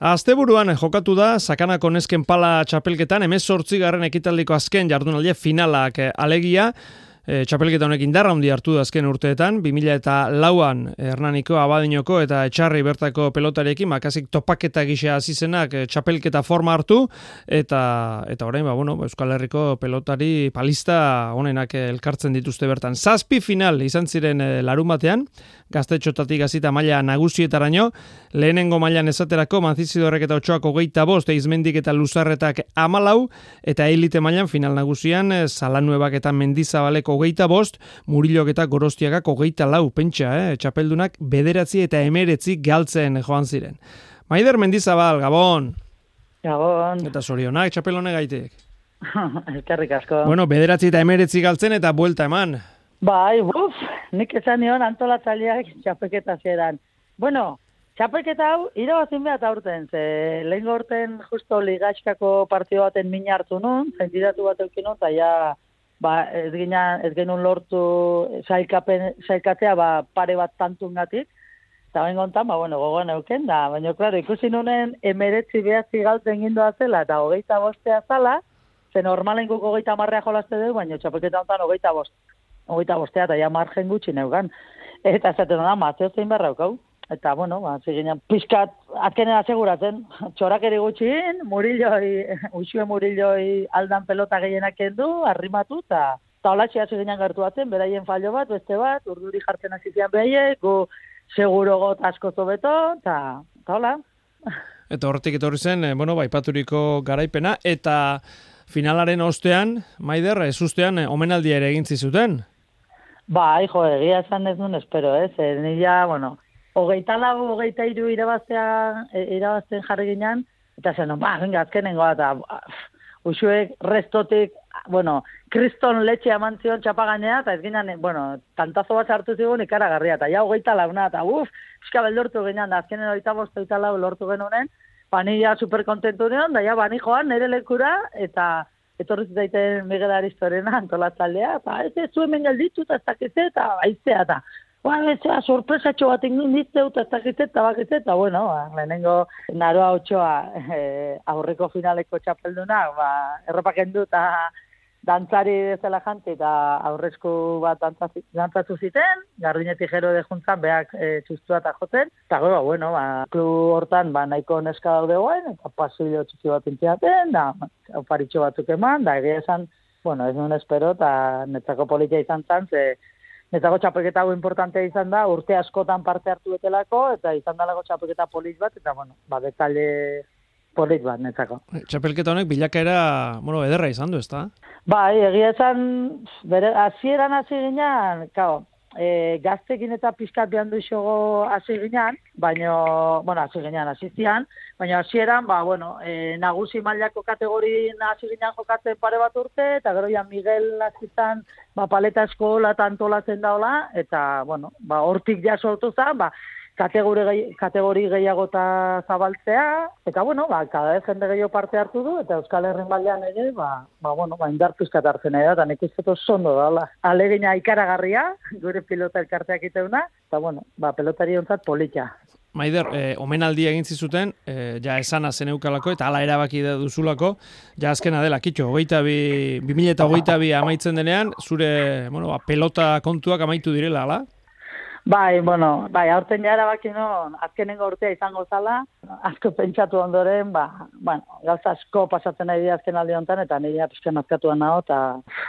Asteburuan jokatu da Sakanako nesken pala txapelketan emez garren ekitaldiko azken jardunaldia finalak eh, alegia e, txapelketa honek indarra handi hartu da azken urteetan, 2000 eta lauan Hernaniko, Abadinoko eta Etxarri bertako pelotarekin, makasik topaketa gisa azizenak e, txapelketa forma hartu, eta eta orain, ba, bueno, Euskal Herriko pelotari palista honenak elkartzen dituzte bertan. Zazpi final izan ziren e, larun batean, gaztetxotatik azita maila nagusietaraino, lehenengo mailan esaterako manzizidorrek eta otxoako geita bost, eizmendik eta luzarretak amalau, eta elite mailan final nagusian, salanuebak eta mendizabaleko hogeita bost, murilok eta gorostiagak hogeita lau, pentsa, eh? txapeldunak bederatzi eta emeretzi galtzen joan ziren. Maider Mendizabal, Gabon! Gabon! Eta zorionak, txapelone gaitek. Elkarrik asko. Bueno, bederatzi eta emeretzi galtzen eta buelta eman. Bai, buf, nik esan nion antolatzaileak txapeketa zeran. Bueno, txapeketa hau, irabazin behar aurten, ze lehen gorten justo ligaxkako partio baten min hartu nun, zentidatu bat eukin nun, eta ja ba, ez, gina, ez genuen lortu sailkapen, sailkatzea ba, pare bat tantun gatik, eta bain gontan, ba, bueno, gogoan euken da, baina, klaro, ikusi nunen emeretzi behatzi galtzen gindoa zela, eta hogeita bostea zala, ze normalen guk hogeita marrea jolazte dugu, baina txapelketa honetan hogeita bost, hogeita bostea, eta ja margen gutxi neugan. Eta zaten da, matzeo zein barra Eta, bueno, ba, ziginan, pizkat, azkenen aseguratzen, txorak ere gutxin, murilloi, usue murilloi aldan pelota gehienak endu, arrimatu, eta ta hola txea ziginan gertuatzen, beraien fallo bat, beste bat, urduri jartzen azizian behiek, gu seguro got asko zobeto, eta hola. Eta horretik etorri zen, eh, bueno, baipaturiko garaipena, eta finalaren ostean, Maider, ez ustean, eh, omenaldia ere egin zizuten? Ba, jo, egia esan ez duen, espero, ez, eh? nila, bueno, hogeita lau, hogeita iru irabaztea, e, irabazten jarri ginen, eta zen, ba, venga, azkenengo, eta usuek restotik, bueno, kriston letxe amantzion txapaganea, eta ez ginen, bueno, tantazo bat hartu zigun ikaragarria, eta ja hogeita launa, eta uf, eska beldortu ginen, da azkenen hogeita bost, hogeita lau lortu genuen, bani ja superkontentu neon, da ja bani joan nire lekura, eta etorri zaiten Miguel Aristorena antolatzaldea, eta ez ez zuen mengalditu, eta ez dakitze, eta baiztea, eta Ba, ez sorpresa bat ingin ditzeu, eta zakitze, eta bakitze, eta bueno, ba, lehenengo naroa otxoa e, aurreko finaleko txapelduna, ba, erropak endu, eta dantzari zela jante, eta aurrezko bat dantzatu ziten, gardinetik jero de juntzan, beak e, txustua eta joten, eta ba, bueno, ba, klu hortan, ba, nahiko neska daude guen, eta pasillo txuzi bat intziaten, da, oparitxo batzuk eman, da, egia esan, bueno, ez nuen espero, eta netzako politia izan zan, ze, Netzako txapelketa hau importantea izan da, urte askotan parte hartu betelako, eta izan dalako txapelketa polit bat, eta bueno, ba, betale polit bat, netzako. Txapelketa honek bilakaera, bueno, ederra izan du, ez da? Bai, egia esan, bere, azieran hasi ginean, kao, e, gaztekin eta pizkat behan du isogo hasi ginean, baino, bueno, hasi ginean, hasi zian, baina hasieran, ba, bueno, e, nagusi mailako kategori hasi ginean jokatzen pare bat urte, eta gero ja Miguel hasizan, ba, paleta eskola tantolatzen daola, eta, bueno, ba, hortik ja sortu zen, ba, kategori, kategori gehiago eta zabaltzea, eta bueno, ba, kada ez jende gehiago parte hartu du, eta Euskal Herren baldean ere, ba, ba, bueno, ba, indartu hartzen da, eta nik uste zondo da, alegina ikaragarria, gure pilota elkarteak iteuna, eta bueno, ba, pelotari ontzat polita. Maider, eh, omenaldi egin zizuten, eh, ja esana zeneukalako eta ala erabaki da duzulako, ja azkena dela, kitxo, hogeita bi, bi amaitzen denean, zure bueno, ba, pelota kontuak amaitu direla, ala? Bai, bueno, bai, aurten jara baki no, azkenengo urtea izango zala, asko pentsatu ondoren, ba, bueno, gauza asko pasatzen nahi dira azken aldi honetan, eta nire apizken azkatuan nago, eta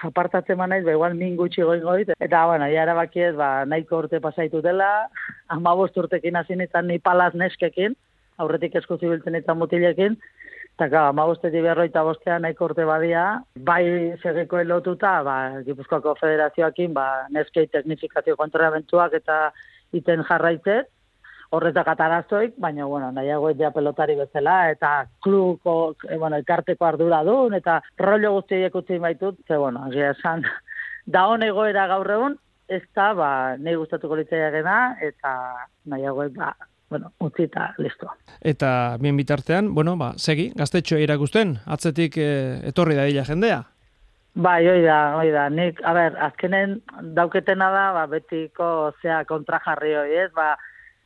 apartatzen ma nahiz, ba, igual min gutxi goin goit, eta, bueno, jara baki ba, nahiko urte pasaitu dela, ama urtekin hasi nintzen ni palaz neskekin, aurretik esko zibiltzen eta mutilekin, Eta, gara, ma guztetik berroita bostean nahiko urte badia, bai segeko elotuta, ba, Gipuzkoako federazioakin, ba, neskei teknifikazio kontrabentuak eta iten jarraitzet, horretak ataraztoik, baina, bueno, nahiago ja pelotari bezala, eta kluko, e, bueno, ikarteko ardura duen, eta rollo guztiak utzi baitut, ze, bueno, agia esan, da honegoera gaur egun, ez da, ba, nahi gustatuko litzaiak eta nahiago, ba, bueno, utzi eta listo. Eta bien bitartean, bueno, ba, segi, gaztetxo irakusten, atzetik eh, etorri da dila jendea? Bai, oi da, oi da. Nik, a ber, azkenen dauketena da, ba, betiko zea kontra jarri hoi, ez? Ba,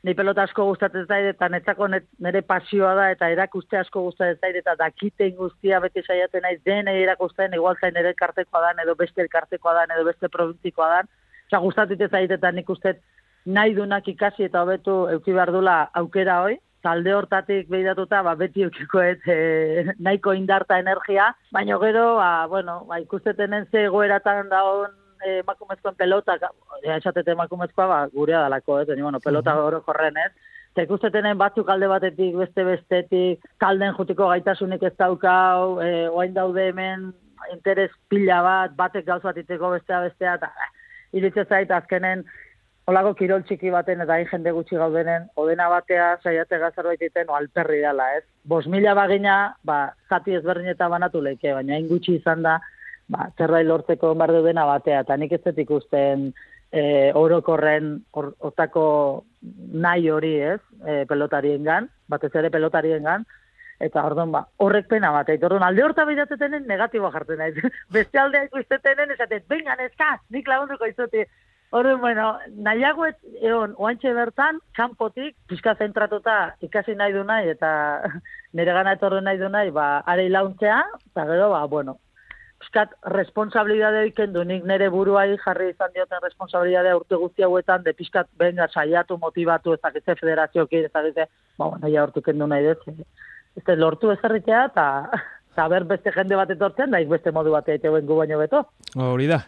ni pelota asko gustatzen zait eta netzako nire pasioa da eta erakuste asko gustatzen zait eta dakiten guztia beti saiatzen naiz den erakusten igual zain ere kartekoa da edo beste elkartekoa da edo beste provintzikoa da. Osea gustatzen zait eta nik uste nahi dunak ikasi eta hobetu euki behar dula aukera hoi, talde hortatik behidatuta, ba, beti eukikoet e, nahiko indarta energia, baina gero, ba, bueno, ba, ikustetenen ze goeratan daun e, makumezkoen pelota, esatete makumezkoa, ba, gurea dalako, ez, bueno, pelota oro korren, ez, eta ikustetenen batzuk alde batetik, beste bestetik, talden jutiko gaitasunik ez daukau, e, oain daude hemen, interes pila bat, batek gauz bat iteko bestea bestea, eta iritze zait azkenen Olako kirol txiki baten eta hain jende gutxi gaudenen, odena batea saiate gazar baititen, alperri dela, ez? Bos mila bagina, ba, zati ezberdin eta banatu leike, baina hain gutxi izan da, ba, zerbait lortzeko bardo dena batea, eta nik ez dut ikusten e, orokorren hortako nahi hori, ez? E, pelotarien gan, batez ere pelotarien gan, eta orduan ba, horrek pena bat, eta orduan alde horta bidatzetenen negatiboa jartzen naiz. Beste aldea ikustetenen, esaten, vengan, eska, nik lagunduko izuti, Hore, bueno, nahiago ez, egon, oantxe bertan, kanpotik, pizka zentratuta ikasi nahi du nahi, eta nire gana etorre nahi du nahi, ba, are launtzea, eta gero, ba, bueno, pizkat responsabilidade ikendu, nik nire buruai jarri izan dioten responsabilidade urte guzti hauetan, de pizkat benga saiatu, motivatu, ez dakitze federazio ez dakitze, ba, bueno, nahi hortu kendu nahi dut, ez lortu ezarritea, eta eta ber beste jende bat etortzen, da beste modu bat egiten gu baino beto. Hori da.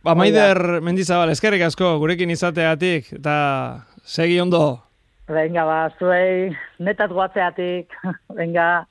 Ba, Maider Mendizabal, eskerrik asko, gurekin izateatik, eta segi ondo. Venga, ba, zuei, netat guatzeatik, venga.